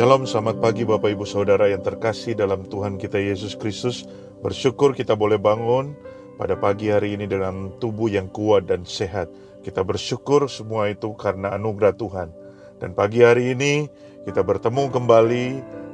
Shalom, selamat pagi Bapak Ibu Saudara yang terkasih dalam Tuhan kita Yesus Kristus. Bersyukur kita boleh bangun pada pagi hari ini dengan tubuh yang kuat dan sehat. Kita bersyukur semua itu karena anugerah Tuhan. Dan pagi hari ini kita bertemu kembali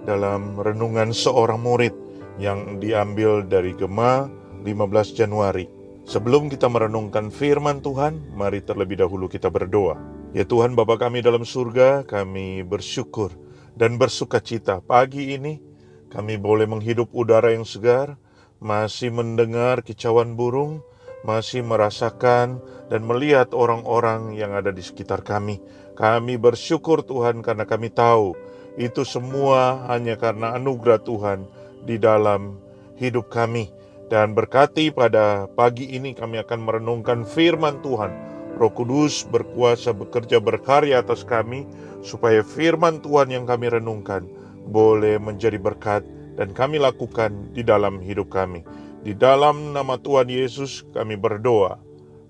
dalam renungan seorang murid yang diambil dari Gema 15 Januari. Sebelum kita merenungkan firman Tuhan, mari terlebih dahulu kita berdoa. Ya Tuhan Bapa kami dalam surga, kami bersyukur dan bersuka cita. Pagi ini kami boleh menghidup udara yang segar, masih mendengar kicauan burung, masih merasakan dan melihat orang-orang yang ada di sekitar kami. Kami bersyukur Tuhan karena kami tahu itu semua hanya karena anugerah Tuhan di dalam hidup kami. Dan berkati pada pagi ini kami akan merenungkan firman Tuhan. Roh Kudus berkuasa bekerja berkarya atas kami supaya firman Tuhan yang kami renungkan boleh menjadi berkat dan kami lakukan di dalam hidup kami. Di dalam nama Tuhan Yesus kami berdoa.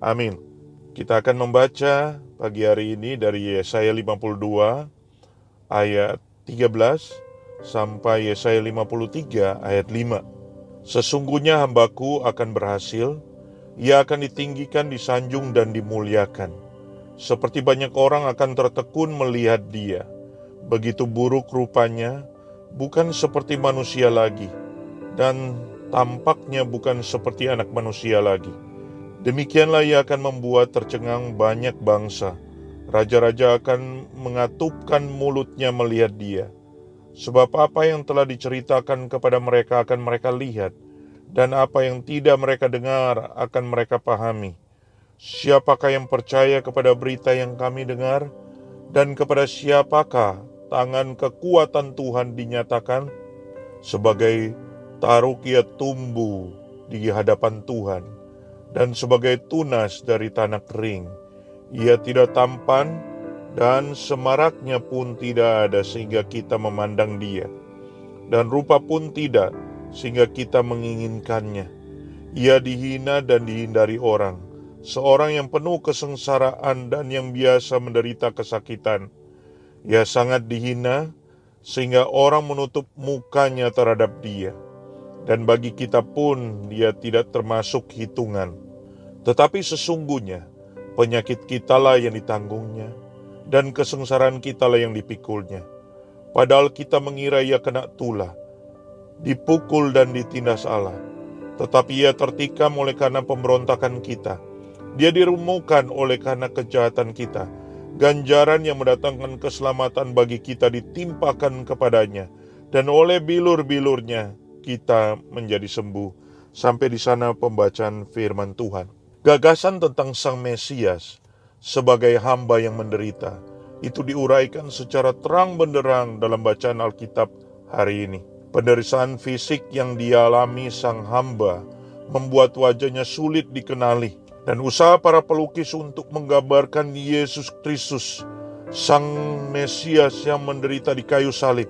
Amin. Kita akan membaca pagi hari ini dari Yesaya 52 ayat 13 sampai Yesaya 53 ayat 5. Sesungguhnya hambaku akan berhasil, ia akan ditinggikan, disanjung dan dimuliakan seperti banyak orang akan tertekun melihat dia. Begitu buruk rupanya, bukan seperti manusia lagi, dan tampaknya bukan seperti anak manusia lagi. Demikianlah ia akan membuat tercengang banyak bangsa. Raja-raja akan mengatupkan mulutnya melihat dia. Sebab apa yang telah diceritakan kepada mereka akan mereka lihat, dan apa yang tidak mereka dengar akan mereka pahami. Siapakah yang percaya kepada berita yang kami dengar, dan kepada siapakah tangan kekuatan Tuhan dinyatakan? Sebagai taruk ia tumbuh di hadapan Tuhan, dan sebagai tunas dari tanah kering. Ia tidak tampan, dan semaraknya pun tidak ada sehingga kita memandang dia, dan rupa pun tidak sehingga kita menginginkannya. Ia dihina dan dihindari orang, seorang yang penuh kesengsaraan dan yang biasa menderita kesakitan. Ia sangat dihina sehingga orang menutup mukanya terhadap dia. Dan bagi kita pun dia tidak termasuk hitungan. Tetapi sesungguhnya penyakit kitalah yang ditanggungnya dan kesengsaraan kitalah yang dipikulnya. Padahal kita mengira ia kena tulah, dipukul dan ditindas Allah. Tetapi ia tertikam oleh karena pemberontakan kita dia dirumuhkan oleh karena kejahatan kita. Ganjaran yang mendatangkan keselamatan bagi kita ditimpakan kepadanya. Dan oleh bilur-bilurnya kita menjadi sembuh. Sampai di sana pembacaan firman Tuhan. Gagasan tentang Sang Mesias sebagai hamba yang menderita itu diuraikan secara terang benderang dalam bacaan Alkitab hari ini. Penderitaan fisik yang dialami sang hamba membuat wajahnya sulit dikenali dan usaha para pelukis untuk menggambarkan Yesus Kristus, Sang Mesias yang menderita di kayu salib,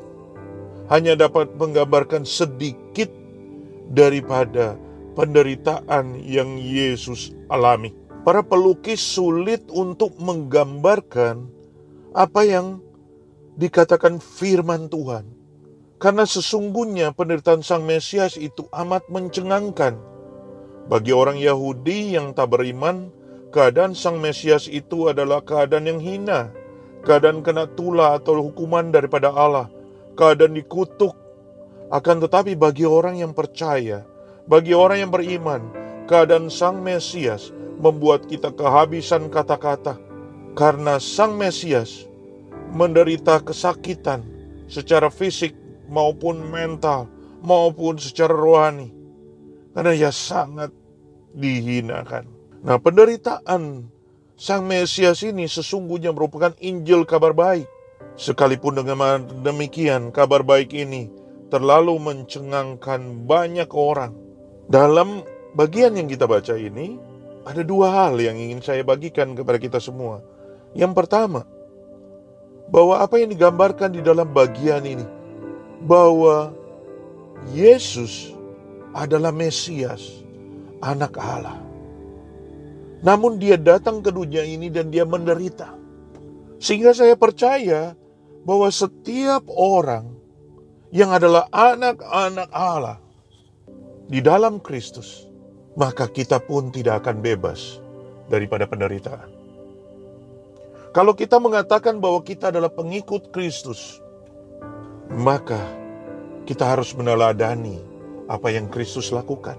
hanya dapat menggambarkan sedikit daripada penderitaan yang Yesus alami. Para pelukis sulit untuk menggambarkan apa yang dikatakan firman Tuhan. Karena sesungguhnya penderitaan Sang Mesias itu amat mencengangkan bagi orang Yahudi yang tak beriman, keadaan Sang Mesias itu adalah keadaan yang hina, keadaan kena tulah atau hukuman daripada Allah, keadaan dikutuk. Akan tetapi bagi orang yang percaya, bagi orang yang beriman, keadaan Sang Mesias membuat kita kehabisan kata-kata. Karena Sang Mesias menderita kesakitan secara fisik maupun mental maupun secara rohani karena ia sangat dihinakan. Nah, penderitaan Sang Mesias ini sesungguhnya merupakan Injil kabar baik. Sekalipun dengan demikian, kabar baik ini terlalu mencengangkan banyak orang. Dalam bagian yang kita baca ini, ada dua hal yang ingin saya bagikan kepada kita semua. Yang pertama, bahwa apa yang digambarkan di dalam bagian ini, bahwa Yesus adalah Mesias, anak Allah. Namun dia datang ke dunia ini dan dia menderita. Sehingga saya percaya bahwa setiap orang yang adalah anak-anak Allah di dalam Kristus, maka kita pun tidak akan bebas daripada penderitaan. Kalau kita mengatakan bahwa kita adalah pengikut Kristus, maka kita harus meneladani apa yang Kristus lakukan.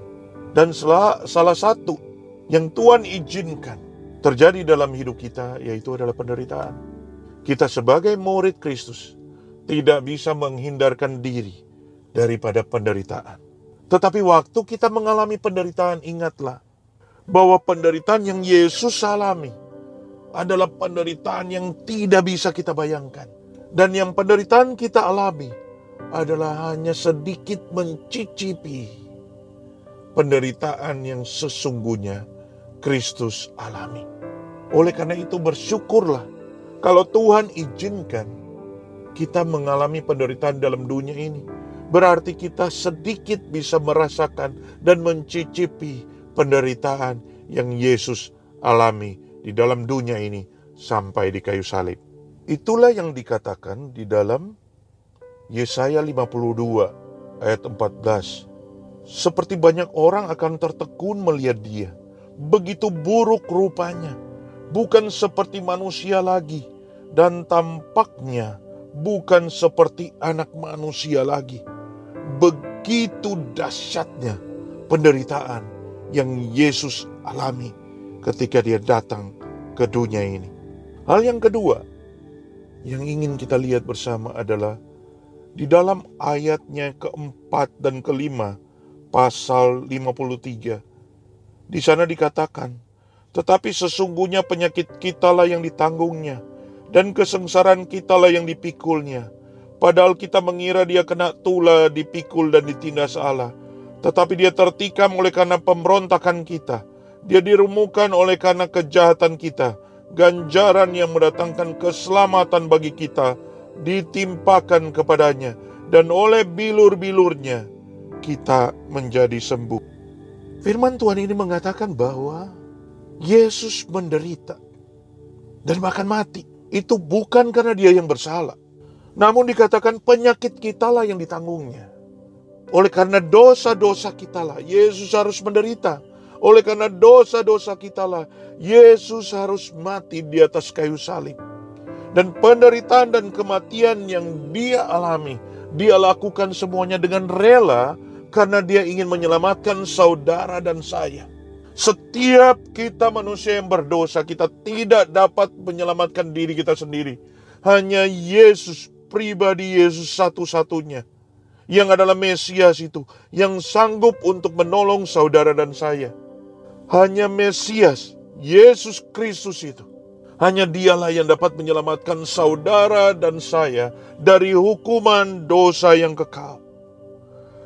Dan salah, satu yang Tuhan izinkan terjadi dalam hidup kita yaitu adalah penderitaan. Kita sebagai murid Kristus tidak bisa menghindarkan diri daripada penderitaan. Tetapi waktu kita mengalami penderitaan, ingatlah bahwa penderitaan yang Yesus alami adalah penderitaan yang tidak bisa kita bayangkan. Dan yang penderitaan kita alami adalah hanya sedikit mencicipi penderitaan yang sesungguhnya Kristus alami. Oleh karena itu bersyukurlah kalau Tuhan izinkan kita mengalami penderitaan dalam dunia ini. Berarti kita sedikit bisa merasakan dan mencicipi penderitaan yang Yesus alami di dalam dunia ini sampai di kayu salib. Itulah yang dikatakan di dalam Yesaya 52 ayat 14. Seperti banyak orang akan tertekun melihat dia. Begitu buruk rupanya. Bukan seperti manusia lagi. Dan tampaknya bukan seperti anak manusia lagi. Begitu dahsyatnya penderitaan yang Yesus alami ketika dia datang ke dunia ini. Hal yang kedua yang ingin kita lihat bersama adalah di dalam ayatnya keempat dan kelima, pasal 53, di sana dikatakan, tetapi sesungguhnya penyakit kitalah yang ditanggungnya, dan kesengsaraan kitalah yang dipikulnya. Padahal kita mengira dia kena tula, dipikul dan ditindas Allah. Tetapi dia tertikam oleh karena pemberontakan kita. Dia dirumukan oleh karena kejahatan kita. Ganjaran yang mendatangkan keselamatan bagi kita ditimpakan kepadanya, dan oleh bilur-bilurnya kita menjadi sembuh. Firman Tuhan ini mengatakan bahwa Yesus menderita dan bahkan mati. Itu bukan karena dia yang bersalah. Namun dikatakan penyakit kitalah yang ditanggungnya. Oleh karena dosa-dosa kitalah Yesus harus menderita. Oleh karena dosa-dosa kitalah Yesus harus mati di atas kayu salib dan penderitaan dan kematian yang dia alami, dia lakukan semuanya dengan rela karena dia ingin menyelamatkan saudara dan saya. Setiap kita manusia yang berdosa, kita tidak dapat menyelamatkan diri kita sendiri. Hanya Yesus, pribadi Yesus satu-satunya. Yang adalah Mesias itu, yang sanggup untuk menolong saudara dan saya. Hanya Mesias, Yesus Kristus itu hanya dialah yang dapat menyelamatkan saudara dan saya dari hukuman dosa yang kekal.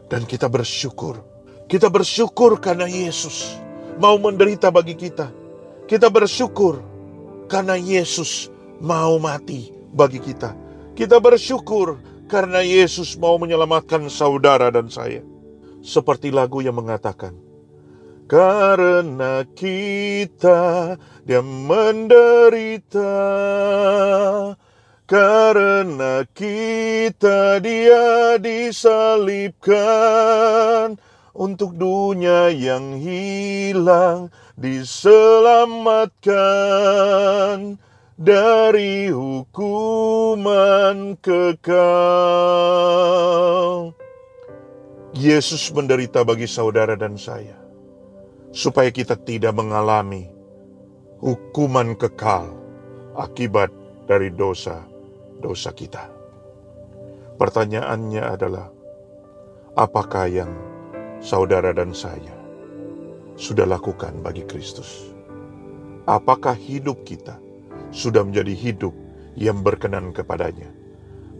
Dan kita bersyukur. Kita bersyukur karena Yesus mau menderita bagi kita. Kita bersyukur karena Yesus mau mati bagi kita. Kita bersyukur karena Yesus mau menyelamatkan saudara dan saya. Seperti lagu yang mengatakan, karena kita dia menderita. Karena kita dia disalibkan. Untuk dunia yang hilang diselamatkan. Dari hukuman kekal. Yesus menderita bagi saudara dan saya supaya kita tidak mengalami hukuman kekal akibat dari dosa-dosa kita. Pertanyaannya adalah, apakah yang saudara dan saya sudah lakukan bagi Kristus? Apakah hidup kita sudah menjadi hidup yang berkenan kepadanya?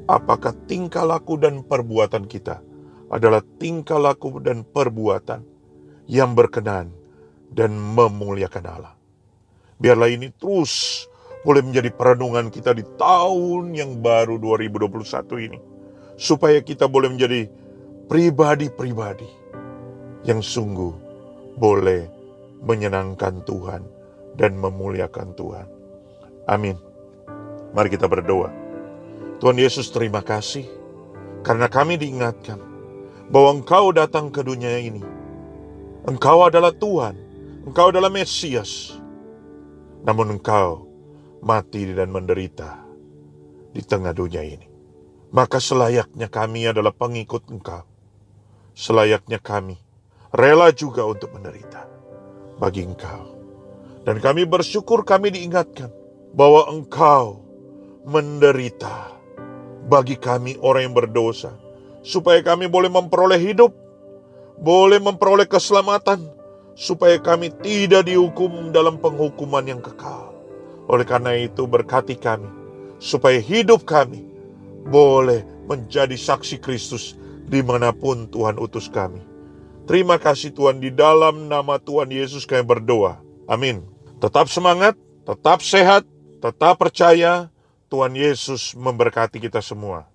Apakah tingkah laku dan perbuatan kita adalah tingkah laku dan perbuatan yang berkenan dan memuliakan Allah. Biarlah ini terus boleh menjadi perenungan kita di tahun yang baru 2021 ini. Supaya kita boleh menjadi pribadi-pribadi yang sungguh boleh menyenangkan Tuhan dan memuliakan Tuhan. Amin. Mari kita berdoa. Tuhan Yesus terima kasih karena kami diingatkan bahwa Engkau datang ke dunia ini. Engkau adalah Tuhan, Engkau adalah Mesias. Namun Engkau mati dan menderita di tengah dunia ini. Maka selayaknya kami adalah pengikut Engkau. Selayaknya kami rela juga untuk menderita bagi Engkau. Dan kami bersyukur kami diingatkan bahwa Engkau menderita bagi kami orang yang berdosa, supaya kami boleh memperoleh hidup, boleh memperoleh keselamatan, supaya kami tidak dihukum dalam penghukuman yang kekal. Oleh karena itu, berkati kami, supaya hidup kami boleh menjadi saksi Kristus di mana pun Tuhan utus kami. Terima kasih Tuhan di dalam nama Tuhan Yesus kami berdoa. Amin. Tetap semangat, tetap sehat, tetap percaya, Tuhan Yesus memberkati kita semua.